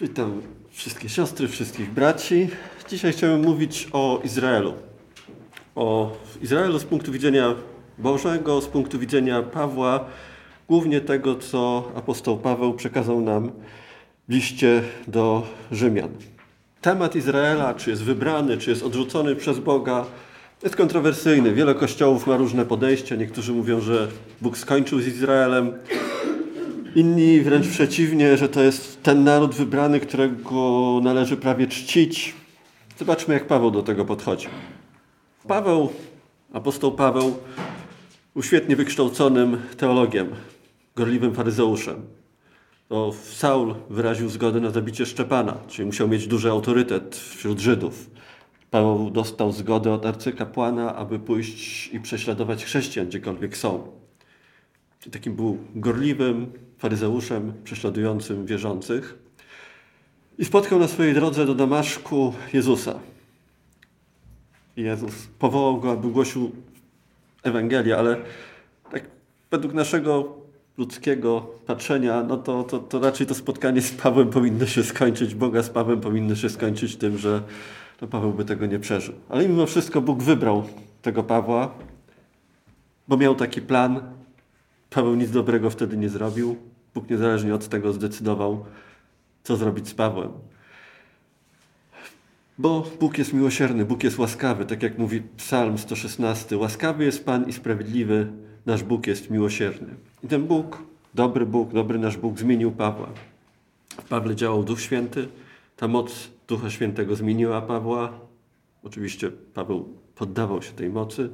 Witam wszystkie siostry, wszystkich braci. Dzisiaj chciałem mówić o Izraelu. O Izraelu z punktu widzenia Bożego, z punktu widzenia Pawła, głównie tego, co apostoł Paweł przekazał nam w liście do Rzymian. Temat Izraela, czy jest wybrany, czy jest odrzucony przez Boga, jest kontrowersyjny. Wiele kościołów ma różne podejścia. Niektórzy mówią, że Bóg skończył z Izraelem. Inni wręcz przeciwnie, że to jest ten naród wybrany, którego należy prawie czcić. Zobaczmy, jak Paweł do tego podchodzi. Paweł, apostoł Paweł, był świetnie wykształconym teologiem, gorliwym faryzeuszem. To Saul wyraził zgodę na zabicie Szczepana, czyli musiał mieć duży autorytet wśród Żydów. Paweł dostał zgodę od arcykapłana, aby pójść i prześladować chrześcijan gdziekolwiek są. Takim był gorliwym faryzeuszem prześladującym wierzących. I spotkał na swojej drodze do Damaszku Jezusa. Jezus powołał go, aby głosił Ewangelię, ale tak według naszego ludzkiego patrzenia, no to, to, to raczej to spotkanie z Pawłem powinno się skończyć, Boga z Pawłem powinno się skończyć tym, że no Paweł by tego nie przeżył. Ale mimo wszystko Bóg wybrał tego Pawła, bo miał taki plan. Paweł nic dobrego wtedy nie zrobił. Bóg niezależnie od tego zdecydował, co zrobić z Pawłem. Bo Bóg jest miłosierny, Bóg jest łaskawy, tak jak mówi Psalm 116. Łaskawy jest Pan i sprawiedliwy, nasz Bóg jest miłosierny. I ten Bóg, dobry Bóg, dobry nasz Bóg zmienił Pawła. W Pawle działał Duch Święty, ta moc Ducha Świętego zmieniła Pawła. Oczywiście Paweł poddawał się tej mocy.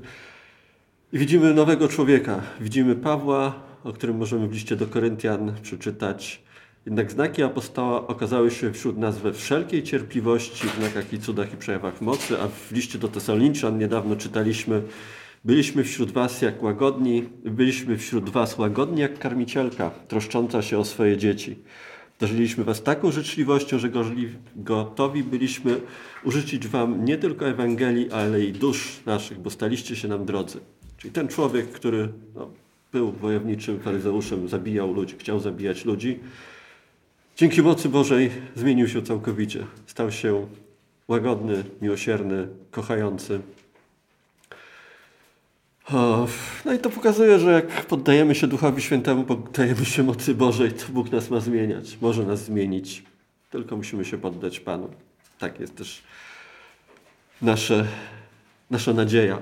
I widzimy nowego człowieka. Widzimy Pawła, o którym możemy w liście do Koryntian przeczytać. Jednak znaki apostoła okazały się wśród nas we wszelkiej cierpliwości, znakach i cudach i przejawach mocy, a w liście do Tesaloniczan niedawno czytaliśmy Byliśmy wśród was jak łagodni, byliśmy wśród was łagodni jak karmicielka, troszcząca się o swoje dzieci. Darzyliśmy was taką życzliwością, że gotowi byliśmy użyczyć wam nie tylko Ewangelii, ale i dusz naszych, bo staliście się nam drodzy. Czyli ten człowiek, który no, był wojowniczym faryzeuszem, zabijał ludzi, chciał zabijać ludzi, dzięki mocy Bożej zmienił się całkowicie. Stał się łagodny, miłosierny, kochający. No i to pokazuje, że jak poddajemy się Duchowi Świętemu, poddajemy się mocy Bożej, to Bóg nas ma zmieniać. Może nas zmienić. Tylko musimy się poddać Panu. Tak jest też nasze, nasza nadzieja.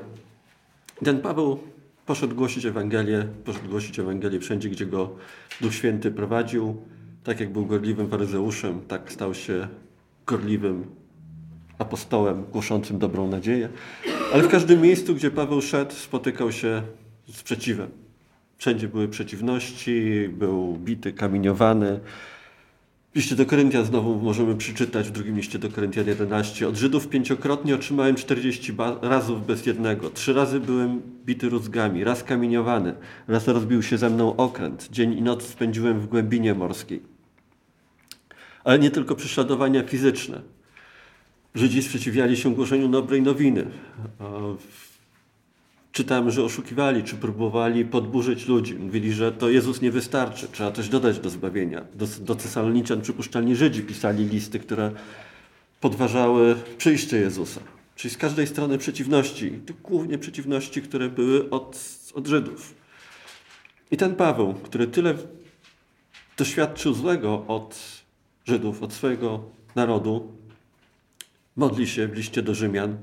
Ten Paweł poszedł głosić Ewangelię, poszedł głosić Ewangelię wszędzie, gdzie go Duch Święty prowadził. Tak jak był gorliwym faryzeuszem, tak stał się gorliwym apostołem głoszącym dobrą nadzieję. Ale w każdym miejscu, gdzie Paweł szedł, spotykał się z sprzeciwem. Wszędzie były przeciwności, był bity, kamieniowany. W liście do Koryntian znowu możemy przeczytać w drugim liście do Koryntian 11. Od Żydów pięciokrotnie otrzymałem 40 razów bez jednego. Trzy razy byłem bity rózgami, raz kamieniowany, raz rozbił się ze mną okręt. Dzień i noc spędziłem w głębinie morskiej. Ale nie tylko prześladowania fizyczne. Żydzi sprzeciwiali się głoszeniu dobrej nowiny. Czytamy, że oszukiwali, czy próbowali podburzyć ludzi. Mówili, że to Jezus nie wystarczy, trzeba coś dodać do zbawienia. Do, do Tesaloniczan przypuszczalnie Żydzi pisali listy, które podważały przyjście Jezusa. Czyli z każdej strony przeciwności, głównie przeciwności, które były od, od Żydów. I ten Paweł, który tyle doświadczył złego od Żydów, od swojego narodu, modli się w liście do Rzymian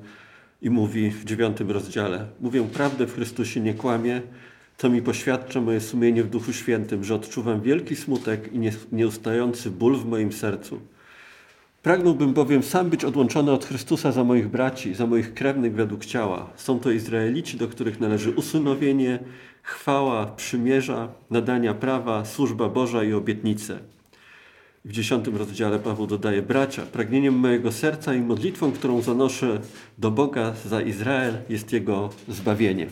i mówi w dziewiątym rozdziale: Mówię prawdę w Chrystusie, nie kłamie, to mi poświadcza moje sumienie w Duchu Świętym, że odczuwam wielki smutek i nieustający ból w moim sercu. Pragnąłbym bowiem sam być odłączony od Chrystusa za moich braci, za moich krewnych według ciała. Są to Izraelici, do których należy usunowienie, chwała, przymierza, nadania prawa, służba Boża i obietnice. W dziesiątym rozdziale Paweł dodaje: Bracia, pragnieniem mojego serca i modlitwą, którą zanoszę do Boga za Izrael, jest jego zbawienie.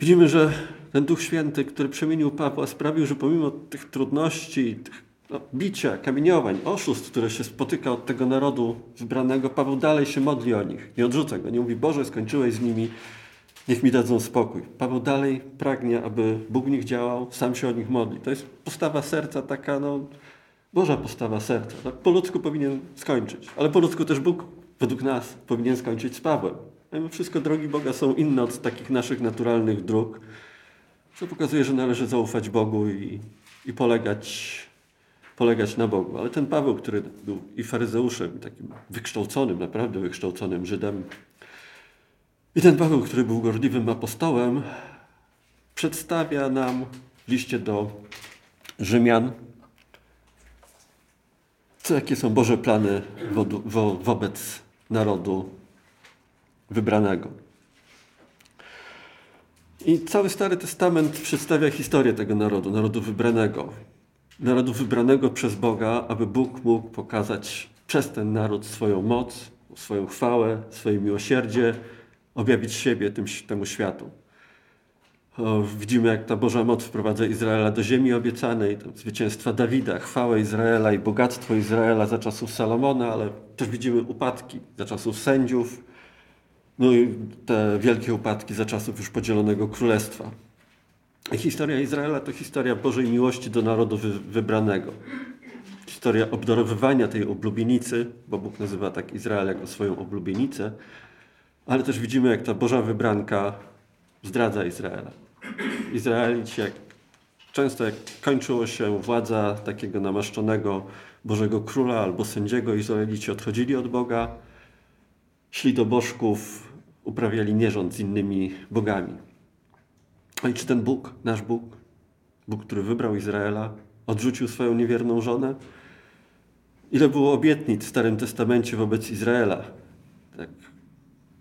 Widzimy, że ten Duch Święty, który przemienił Pawła, sprawił, że pomimo tych trudności, tych no, bicia, kamieniowań, oszustw, które się spotyka od tego narodu wybranego, Paweł dalej się modli o nich. Nie odrzuca go. Nie mówi, Boże, skończyłeś z nimi, niech mi dadzą spokój. Paweł dalej pragnie, aby Bóg w nich działał, sam się o nich modli. To jest postawa serca taka, no, Boża postawa serca. Tak? Po ludzku powinien skończyć, ale po ludzku też Bóg według nas powinien skończyć z Pawłem. Mimo wszystko drogi Boga są inne od takich naszych naturalnych dróg, co pokazuje, że należy zaufać Bogu i, i polegać, polegać na Bogu. Ale ten Paweł, który był i faryzeuszem, i takim wykształconym, naprawdę wykształconym Żydem, i ten Paweł, który był gorliwym apostołem, przedstawia nam w liście do Rzymian, co, jakie są Boże plany wo, wo, wobec narodu wybranego. I cały Stary Testament przedstawia historię tego narodu, narodu wybranego. Narodu wybranego przez Boga, aby Bóg mógł pokazać przez ten naród swoją moc, swoją chwałę, swoje miłosierdzie, objawić siebie tym, temu światu. O, widzimy, jak ta Boża moc wprowadza Izraela do ziemi obiecanej, zwycięstwa Dawida, chwałę Izraela i bogactwo Izraela za czasów Salomona, ale też widzimy upadki za czasów sędziów, no i te wielkie upadki za czasów już podzielonego królestwa. I historia Izraela to historia Bożej miłości do narodu wy wybranego. Historia obdarowywania tej oblubienicy, bo Bóg nazywa tak Izrael jako swoją oblubienicę, ale też widzimy, jak ta Boża wybranka zdradza Izraela. Izraelici, jak, często jak kończyła się władza takiego namaszczonego Bożego Króla albo sędziego, Izraelici odchodzili od Boga, szli do bożków, uprawiali nierząd z innymi bogami. A i czy ten Bóg, nasz Bóg, Bóg, który wybrał Izraela, odrzucił swoją niewierną żonę? Ile było obietnic w Starym Testamencie wobec Izraela? Tak.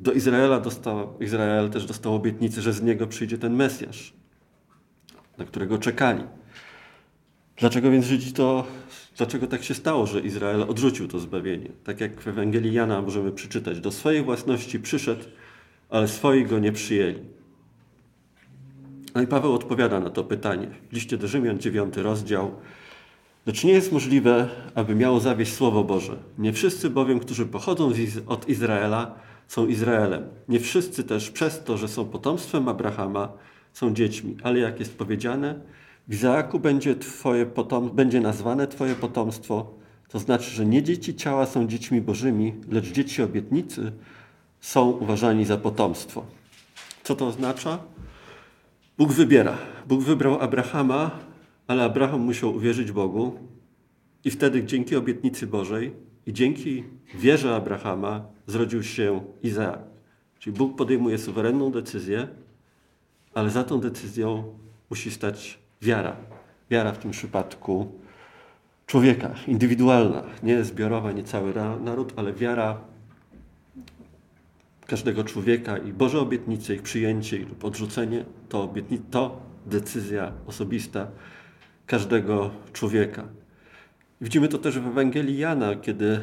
Do Izraela dostał, Izrael też dostał obietnicę, że z niego przyjdzie ten Mesjasz, na którego czekali. Dlaczego więc Żydzi to, dlaczego tak się stało, że Izrael odrzucił to zbawienie? Tak jak w Ewangelii Jana możemy przeczytać, do swojej własności przyszedł, ale swoi go nie przyjęli. No i Paweł odpowiada na to pytanie. W liście do Rzymian, 9 rozdział. Lecz nie jest możliwe, aby miało zawieść Słowo Boże. Nie wszyscy bowiem, którzy pochodzą od Izraela, są Izraelem. Nie wszyscy też przez to, że są potomstwem Abrahama, są dziećmi. Ale jak jest powiedziane, w Izaaku będzie, twoje potom, będzie nazwane Twoje potomstwo, to znaczy, że nie dzieci ciała są dziećmi bożymi, lecz dzieci obietnicy są uważani za potomstwo. Co to oznacza? Bóg wybiera. Bóg wybrał Abrahama, ale Abraham musiał uwierzyć Bogu i wtedy dzięki obietnicy Bożej i dzięki wierze Abrahama zrodził się Izaak. Czyli Bóg podejmuje suwerenną decyzję, ale za tą decyzją musi stać wiara. Wiara w tym przypadku człowieka, indywidualna, nie zbiorowa, nie cały naród, ale wiara każdego człowieka i Boże obietnice, ich przyjęcie lub odrzucenie to, to decyzja osobista każdego człowieka. Widzimy to też w Ewangelii Jana, kiedy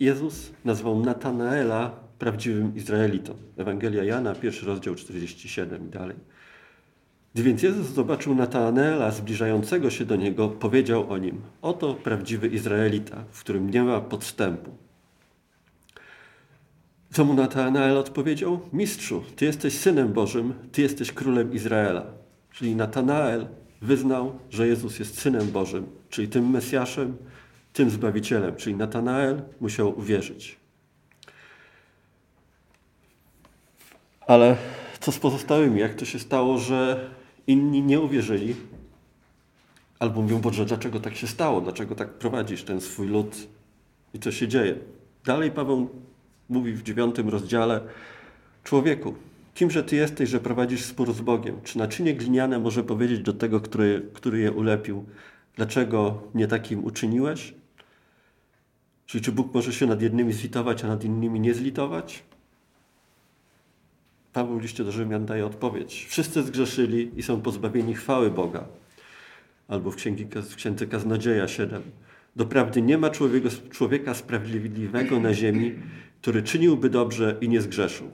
Jezus nazwał Natanaela prawdziwym Izraelitą. Ewangelia Jana, pierwszy rozdział 47 i dalej. Gdy więc Jezus zobaczył Natanaela zbliżającego się do niego, powiedział o nim: Oto prawdziwy Izraelita, w którym nie ma podstępu. Co mu Natanael odpowiedział? Mistrzu, Ty jesteś Synem Bożym, Ty jesteś Królem Izraela. Czyli Natanael wyznał, że Jezus jest Synem Bożym, czyli tym Mesjaszem, tym Zbawicielem. Czyli Natanael musiał uwierzyć. Ale co z pozostałymi? Jak to się stało, że inni nie uwierzyli? Albo mówią, Boże, dlaczego tak się stało? Dlaczego tak prowadzisz ten swój lud? I co się dzieje? Dalej Paweł mówi w dziewiątym rozdziale, człowieku, kimże ty jesteś, że prowadzisz spór z Bogiem? Czy naczynie gliniane może powiedzieć do tego, który, który je ulepił, dlaczego mnie takim uczyniłeś? Czyli czy Bóg może się nad jednymi zlitować, a nad innymi nie zlitować? Paweł w liście do Rzymian daje odpowiedź. Wszyscy zgrzeszyli i są pozbawieni chwały Boga. Albo w, księgi, w księdze Kaznodzieja 7. Doprawdy nie ma człowieka, człowieka sprawiedliwego na ziemi, który czyniłby dobrze i nie zgrzeszył.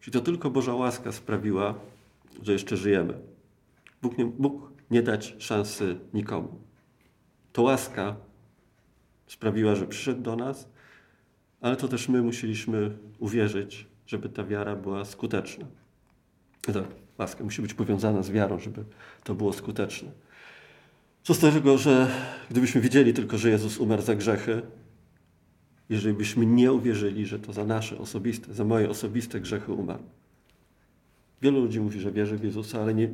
Czyli to tylko Boża łaska sprawiła, że jeszcze żyjemy. Bóg nie mógł nie dać szansy nikomu. To łaska sprawiła, że przyszedł do nas, ale to też my musieliśmy uwierzyć, żeby ta wiara była skuteczna. Ta łaska musi być powiązana z wiarą, żeby to było skuteczne. Co z tego, że gdybyśmy wiedzieli tylko, że Jezus umarł za grzechy, jeżeli byśmy nie uwierzyli, że to za nasze osobiste, za moje osobiste grzechy umarł. Wielu ludzi mówi, że wierzy w Jezusa, ale nie,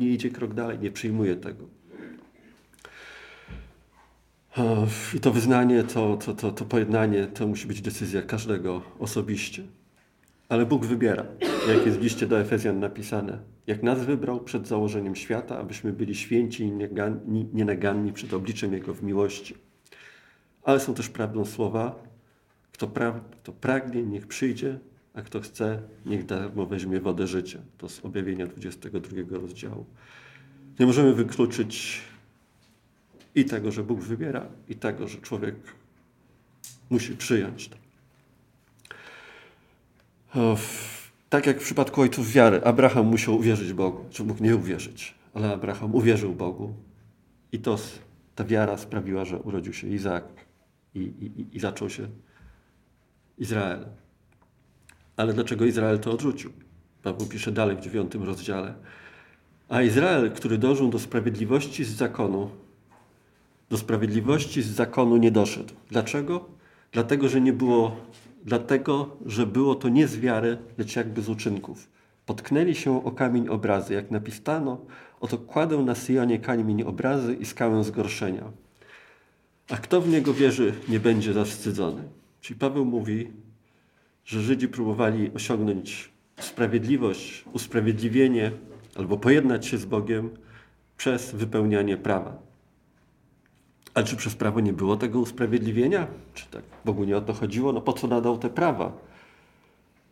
nie idzie krok dalej, nie przyjmuje tego. I to wyznanie, to, to, to, to pojednanie, to musi być decyzja każdego osobiście. Ale Bóg wybiera, jak jest w liście do Efezjan napisane. Jak nas wybrał przed założeniem świata, abyśmy byli święci i nienaganni przed obliczem Jego w miłości. Ale są też prawdą słowa, kto, pra, kto pragnie, niech przyjdzie, a kto chce, niech darmo weźmie wodę życia. To z objawienia 22 rozdziału. Nie możemy wykluczyć i tego, że Bóg wybiera, i tego, że człowiek musi przyjąć to. Tak jak w przypadku ojców wiary, Abraham musiał uwierzyć Bogu, czy mógł nie uwierzyć, ale Abraham uwierzył Bogu i to, ta wiara sprawiła, że urodził się Izaak i, i, i zaczął się Izrael. Ale dlaczego Izrael to odrzucił? Paweł pisze dalej w dziewiątym rozdziale. A Izrael, który dążył do sprawiedliwości z zakonu, do sprawiedliwości z zakonu nie doszedł. Dlaczego? Dlatego, że nie było, dlatego, że było to nie z wiary, lecz jakby z uczynków. Potknęli się o kamień obrazy, jak napisano, oto kładę na Syjonie kamień obrazy i skałę zgorszenia. A kto w niego wierzy, nie będzie zawstydzony. Czyli Paweł mówi, że Żydzi próbowali osiągnąć sprawiedliwość, usprawiedliwienie albo pojednać się z Bogiem przez wypełnianie prawa. Ale czy przez prawo nie było tego usprawiedliwienia? Czy tak Bogu nie o to chodziło? No po co nadał te prawa?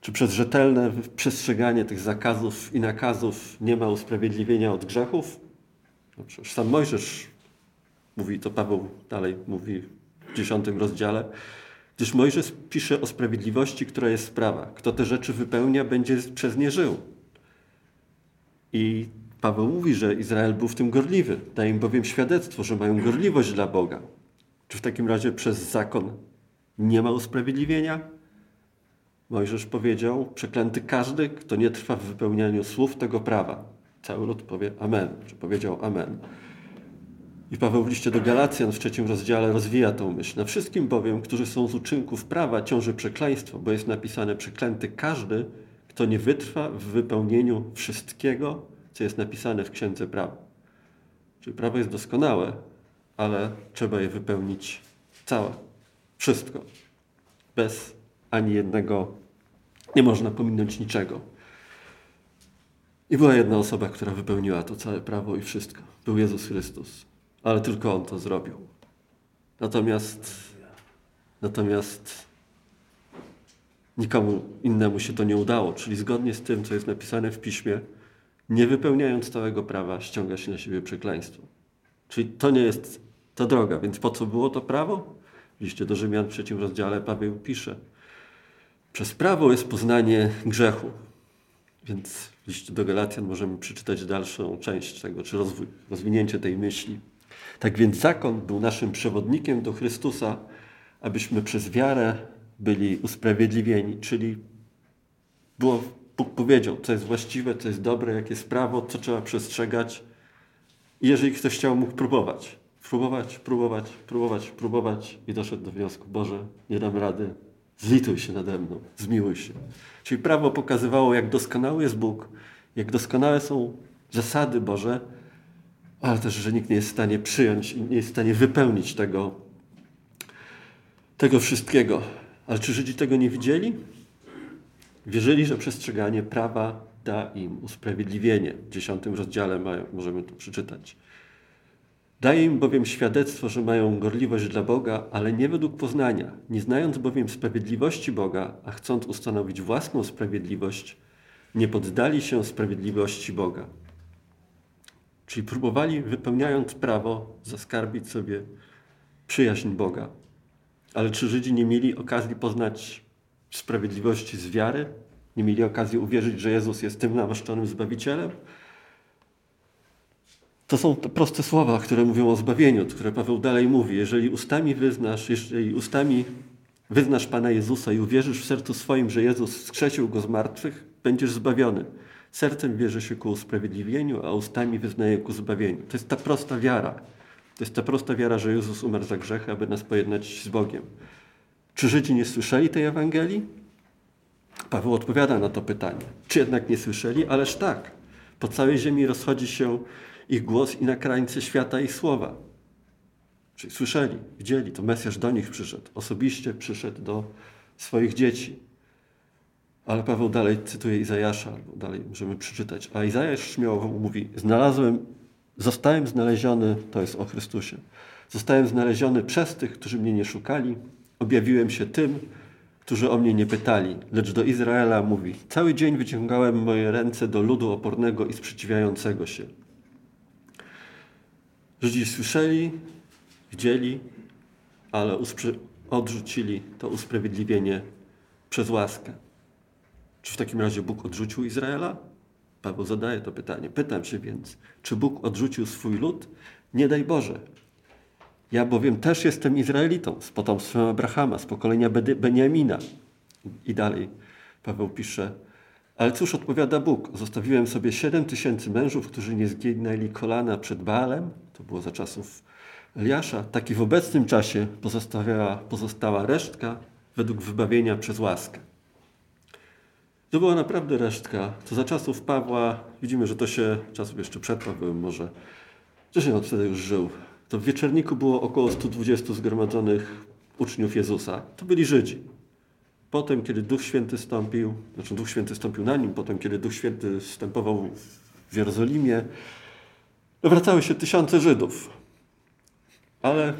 Czy przez rzetelne przestrzeganie tych zakazów i nakazów nie ma usprawiedliwienia od grzechów? No przecież sam Mojżesz mówi, to Paweł dalej mówi w dziesiątym rozdziale, gdyż Mojżesz pisze o sprawiedliwości, która jest sprawa. Kto te rzeczy wypełnia, będzie przez nie żył. I Paweł mówi, że Izrael był w tym gorliwy. Daje im bowiem świadectwo, że mają gorliwość dla Boga. Czy w takim razie przez zakon nie ma usprawiedliwienia? Mojżesz powiedział, przeklęty każdy, kto nie trwa w wypełnianiu słów tego prawa. Cały lud powie Amen, czy powiedział Amen. I Paweł w liście do Galacjan w trzecim rozdziale rozwija tą myśl. Na wszystkim bowiem, którzy są z uczynków prawa, ciąży przekleństwo, bo jest napisane przeklęty każdy, kto nie wytrwa w wypełnieniu wszystkiego, co jest napisane w Księdze Prawa. Czyli prawo jest doskonałe, ale trzeba je wypełnić całe. Wszystko. Bez ani jednego. Nie można pominąć niczego. I była jedna osoba, która wypełniła to całe prawo i wszystko. Był Jezus Chrystus. Ale tylko On to zrobił. Natomiast, natomiast nikomu innemu się to nie udało. Czyli zgodnie z tym, co jest napisane w piśmie, nie wypełniając całego prawa, ściąga się na siebie przekleństwo. Czyli to nie jest ta droga. Więc po co było to prawo? W liście do Rzymian w trzecim rozdziale Paweł pisze. Przez prawo jest poznanie grzechu. Więc w liście do Galacjan możemy przeczytać dalszą część tego, czy rozwój, rozwinięcie tej myśli. Tak więc zakon był naszym przewodnikiem do Chrystusa, abyśmy przez wiarę byli usprawiedliwieni, czyli było Bóg powiedział, co jest właściwe, co jest dobre, jakie jest prawo, co trzeba przestrzegać. I jeżeli ktoś chciał, mógł próbować. Próbować, próbować, próbować, próbować i doszedł do wniosku, Boże, nie dam rady, zlituj się nade mną, zmiłuj się. Czyli prawo pokazywało, jak doskonały jest Bóg, jak doskonałe są zasady Boże, ale też, że nikt nie jest w stanie przyjąć i nie jest w stanie wypełnić tego, tego wszystkiego. Ale czy Żydzi tego nie widzieli? Wierzyli, że przestrzeganie prawa da im usprawiedliwienie. W dziesiątym rozdziale mają, możemy to przeczytać. Daje im bowiem świadectwo, że mają gorliwość dla Boga, ale nie według poznania. Nie znając bowiem sprawiedliwości Boga, a chcąc ustanowić własną sprawiedliwość, nie poddali się sprawiedliwości Boga. Czyli próbowali, wypełniając prawo, zaskarbić sobie przyjaźń Boga. Ale czy Żydzi nie mieli okazji poznać sprawiedliwości z wiary? Nie mieli okazji uwierzyć, że Jezus jest tym namaszczonym Zbawicielem? To są te proste słowa, które mówią o zbawieniu, które Paweł dalej mówi. Jeżeli ustami wyznasz, jeżeli ustami wyznasz Pana Jezusa i uwierzysz w sercu swoim, że Jezus wskrzesił Go z martwych, będziesz zbawiony. Sercem wierzy się ku usprawiedliwieniu, a ustami wyznaje ku zbawieniu. To jest ta prosta wiara. To jest ta prosta wiara, że Jezus umarł za grzechy, aby nas pojednać z Bogiem. Czy Żydzi nie słyszeli tej Ewangelii? Paweł odpowiada na to pytanie. Czy jednak nie słyszeli? Ależ tak. Po całej ziemi rozchodzi się ich głos i na krańce świata ich słowa. Czyli słyszeli, widzieli, to Mesjasz do nich przyszedł. Osobiście przyszedł do swoich dzieci. Ale Paweł dalej cytuje Izajasza, albo dalej możemy przeczytać. A Izajasz śmiało mówi, znalazłem, zostałem znaleziony, to jest o Chrystusie, zostałem znaleziony przez tych, którzy mnie nie szukali, objawiłem się tym, którzy o mnie nie pytali, lecz do Izraela mówi, cały dzień wyciągałem moje ręce do ludu opornego i sprzeciwiającego się. Żydzi słyszeli, widzieli, ale odrzucili to usprawiedliwienie przez łaskę. Czy w takim razie Bóg odrzucił Izraela? Paweł zadaje to pytanie. Pytam się więc, czy Bóg odrzucił swój lud? Nie daj Boże. Ja bowiem też jestem Izraelitą, z potomstwem Abrahama, z pokolenia Beniamina. I dalej Paweł pisze, ale cóż odpowiada Bóg? Zostawiłem sobie siedem tysięcy mężów, którzy nie zginęli kolana przed Baalem. To było za czasów Eliasza. Taki w obecnym czasie pozostała, pozostała resztka według wybawienia przez łaskę. To była naprawdę resztka. To za czasów Pawła, widzimy, że to się, czasów jeszcze przed Pawłem może, wcześniej on wtedy już żył. To w Wieczerniku było około 120 zgromadzonych uczniów Jezusa. To byli Żydzi. Potem, kiedy Duch Święty stąpił, znaczy Duch Święty stąpił na nim, potem, kiedy Duch Święty wstępował w Jerozolimie, wracały się tysiące Żydów. Ale,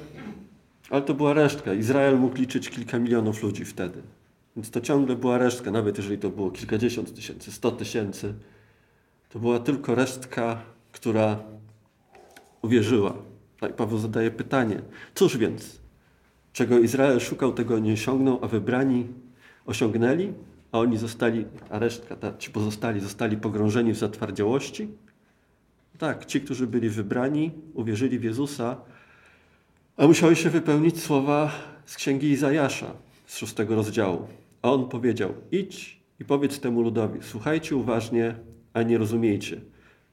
ale to była resztka. Izrael mógł liczyć kilka milionów ludzi wtedy. Więc to ciągle była resztka, nawet jeżeli to było kilkadziesiąt tysięcy, sto tysięcy. To była tylko resztka, która uwierzyła. Tak Paweł zadaje pytanie, cóż więc, czego Izrael szukał, tego nie osiągnął, a wybrani osiągnęli, a oni zostali, a resztka, ta, ci pozostali zostali pogrążeni w zatwardziałości? Tak, ci, którzy byli wybrani, uwierzyli w Jezusa, a musiały się wypełnić słowa z księgi Izajasza z szóstego rozdziału. A on powiedział: Idź i powiedz temu ludowi: Słuchajcie uważnie, a nie rozumiejcie.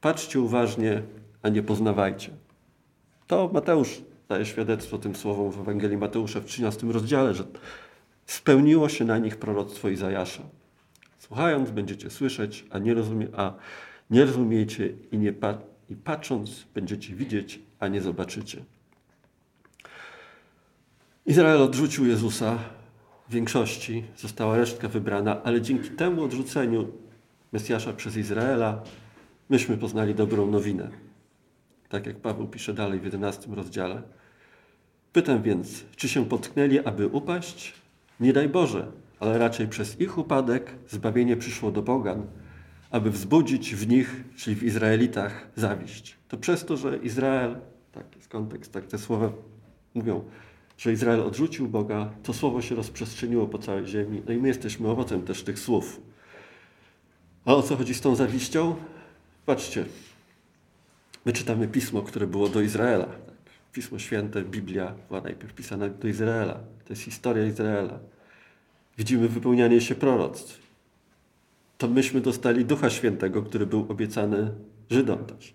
Patrzcie uważnie, a nie poznawajcie. To Mateusz daje świadectwo tym słowom w Ewangelii Mateusza w 13 rozdziale, że spełniło się na nich proroctwo Izajasza. Słuchając będziecie słyszeć, a nie, rozumie, a nie rozumiecie i, nie pa i patrząc będziecie widzieć, a nie zobaczycie. Izrael odrzucił Jezusa, w większości została resztka wybrana, ale dzięki temu odrzuceniu Mesjasza przez Izraela myśmy poznali dobrą nowinę. Tak jak Paweł pisze dalej w 11 rozdziale. Pytam więc, czy się potknęli, aby upaść? Nie daj Boże, ale raczej przez ich upadek zbawienie przyszło do pogan, aby wzbudzić w nich, czyli w Izraelitach, zawiść. To przez to, że Izrael, tak jest kontekst, tak te słowa mówią, że Izrael odrzucił Boga, to słowo się rozprzestrzeniło po całej ziemi. No i my jesteśmy owocem też tych słów. A o co chodzi z tą zawiścią? Patrzcie, my czytamy pismo, które było do Izraela. Pismo Święte, Biblia była najpierw pisana do Izraela. To jest historia Izraela. Widzimy wypełnianie się proroctw. To myśmy dostali Ducha Świętego, który był obiecany Żydom też.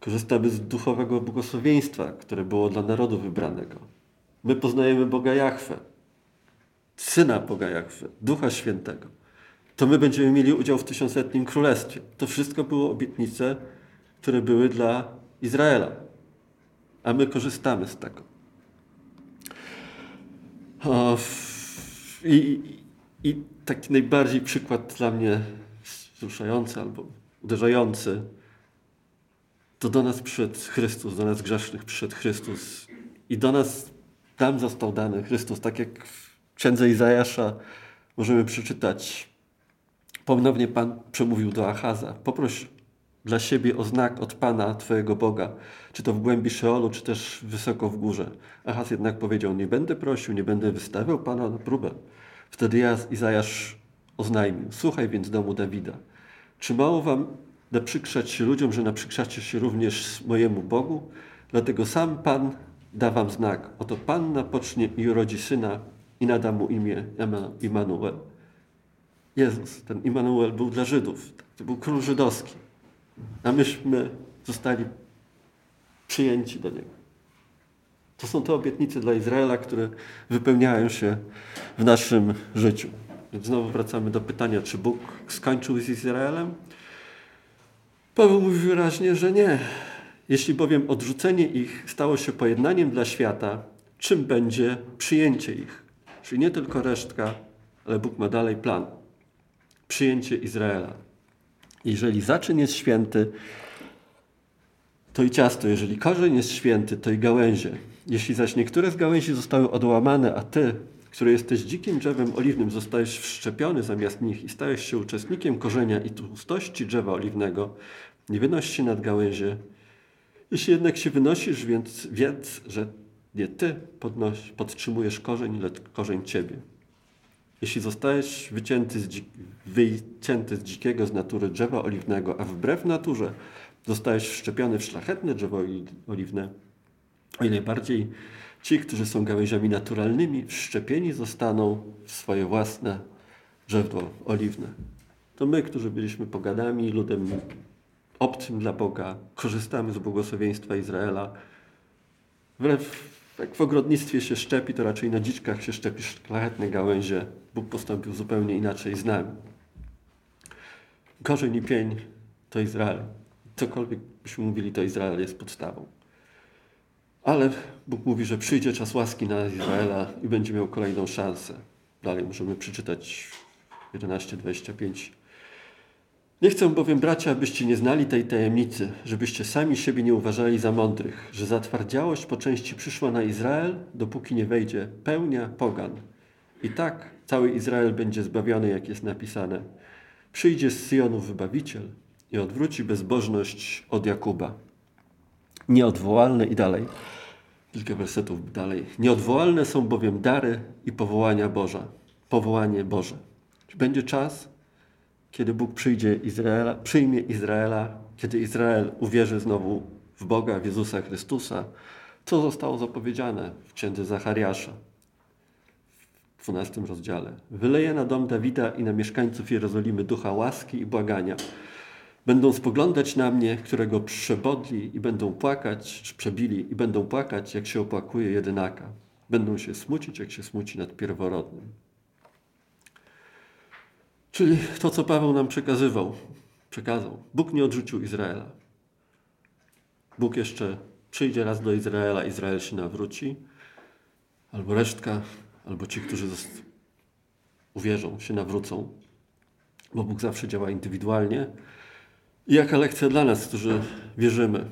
Korzystamy z duchowego błogosławieństwa, które było dla narodu wybranego. My poznajemy Boga Jachwę, Syna Boga Jachwę, Ducha Świętego. To my będziemy mieli udział w tysiącletnim królestwie. To wszystko było obietnice, które były dla Izraela. A my korzystamy z tego. I, I taki najbardziej przykład dla mnie wzruszający albo uderzający, to do nas przyszedł Chrystus, do nas grzesznych przyszedł Chrystus i do nas tam został dany Chrystus, tak jak w księdze Izajasza możemy przeczytać. Ponownie Pan przemówił do Achaza. Poproś dla siebie o znak od Pana, Twojego Boga, czy to w głębi Szeolu, czy też wysoko w górze. Achaz jednak powiedział, nie będę prosił, nie będę wystawiał Pana na próbę. Wtedy ja, Izajasz oznajmił, słuchaj więc domu Dawida. Czy mało wam naprzykrzać się ludziom, że naprzykrzacie się również mojemu Bogu? Dlatego sam Pan da wam znak. Oto Panna pocznie i urodzi syna i nada mu imię Immanuel. Jezus, ten Immanuel był dla Żydów. To był król żydowski. A myśmy zostali przyjęci do Niego. To są te obietnice dla Izraela, które wypełniają się w naszym życiu. Więc znowu wracamy do pytania, czy Bóg skończył z Izraelem? Paweł mówi wyraźnie, że nie. Jeśli bowiem odrzucenie ich stało się pojednaniem dla świata, czym będzie przyjęcie ich? Czyli nie tylko resztka, ale Bóg ma dalej plan. Przyjęcie Izraela. Jeżeli zaczyn jest święty, to i ciasto. Jeżeli korzeń jest święty, to i gałęzie. Jeśli zaś niektóre z gałęzi zostały odłamane, a ty, który jesteś dzikim drzewem oliwnym, zostajesz wszczepiony zamiast nich i stajesz się uczestnikiem korzenia i tłustości drzewa oliwnego, nie wynoś się nad gałęzie. Jeśli jednak się wynosisz, więc wiedz, że nie ty podnoś, podtrzymujesz korzeń, lecz korzeń ciebie. Jeśli zostajesz wycięty z, dzik, wycięty z dzikiego z natury drzewa oliwnego, a wbrew naturze zostajesz wszczepiony w szlachetne drzewo oliwne, o ile bardziej ci, którzy są gałęziami naturalnymi, wszczepieni zostaną w swoje własne drzewo oliwne. To my, którzy byliśmy pogadami, ludem obcym dla Boga, korzystamy z błogosławieństwa Izraela. Wbrew jak w ogrodnictwie się szczepi, to raczej na dziczkach się szczepi szlachetne gałęzie. Bóg postąpił zupełnie inaczej z nami. Korzeń i pień to Izrael. Cokolwiek byśmy mówili, to Izrael jest podstawą. Ale Bóg mówi, że przyjdzie czas łaski na Izraela i będzie miał kolejną szansę. Dalej możemy przeczytać 11:25. Nie chcę bowiem, bracia, abyście nie znali tej tajemnicy, żebyście sami siebie nie uważali za mądrych, że zatwardziałość po części przyszła na Izrael, dopóki nie wejdzie pełnia pogan. I tak cały Izrael będzie zbawiony, jak jest napisane. Przyjdzie z Syjonu wybawiciel i odwróci bezbożność od Jakuba. Nieodwołalne i dalej. Kilka wersetów dalej. Nieodwołalne są bowiem dary i powołania Boża. Powołanie Boże. Będzie czas, kiedy Bóg przyjdzie Izraela, przyjmie Izraela, kiedy Izrael uwierzy znowu w Boga, w Jezusa Chrystusa, co zostało zapowiedziane w księdze Zachariasza 12 rozdziale. Wyleje na dom Dawida i na mieszkańców Jerozolimy ducha łaski i błagania. Będą spoglądać na mnie, którego przebodli i będą płakać, czy przebili i będą płakać, jak się opłakuje jedynaka. Będą się smucić, jak się smuci nad pierworodnym. Czyli to, co Paweł nam przekazywał, przekazał. Bóg nie odrzucił Izraela. Bóg jeszcze przyjdzie raz do Izraela, Izrael się nawróci, albo resztka, albo ci, którzy uwierzą, się nawrócą, bo Bóg zawsze działa indywidualnie. I jaka lekcja dla nas, którzy wierzymy?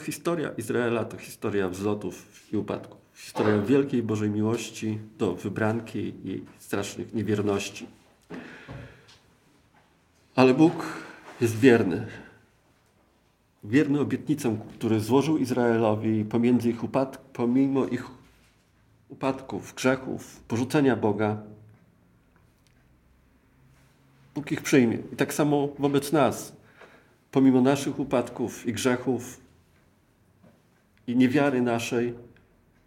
Historia, Izraela to historia wzlotów i upadków. Historia wielkiej Bożej miłości do wybranki i strasznych niewierności. Ale Bóg jest wierny. Wierny obietnicom, które złożył Izraelowi pomiędzy ich upad- pomimo ich upadków, grzechów, porzucenia Boga. Bóg ich przyjmie. I tak samo wobec nas. Pomimo naszych upadków i grzechów i niewiary naszej,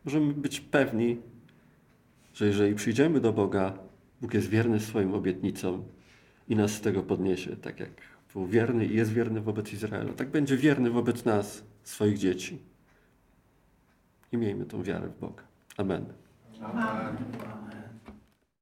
możemy być pewni, że jeżeli przyjdziemy do Boga, Bóg jest wierny swoim obietnicom i nas z tego podniesie, tak jak był wierny i jest wierny wobec Izraela. Tak będzie wierny wobec nas, swoich dzieci. I miejmy tą wiarę w Boga. Amen. Amen.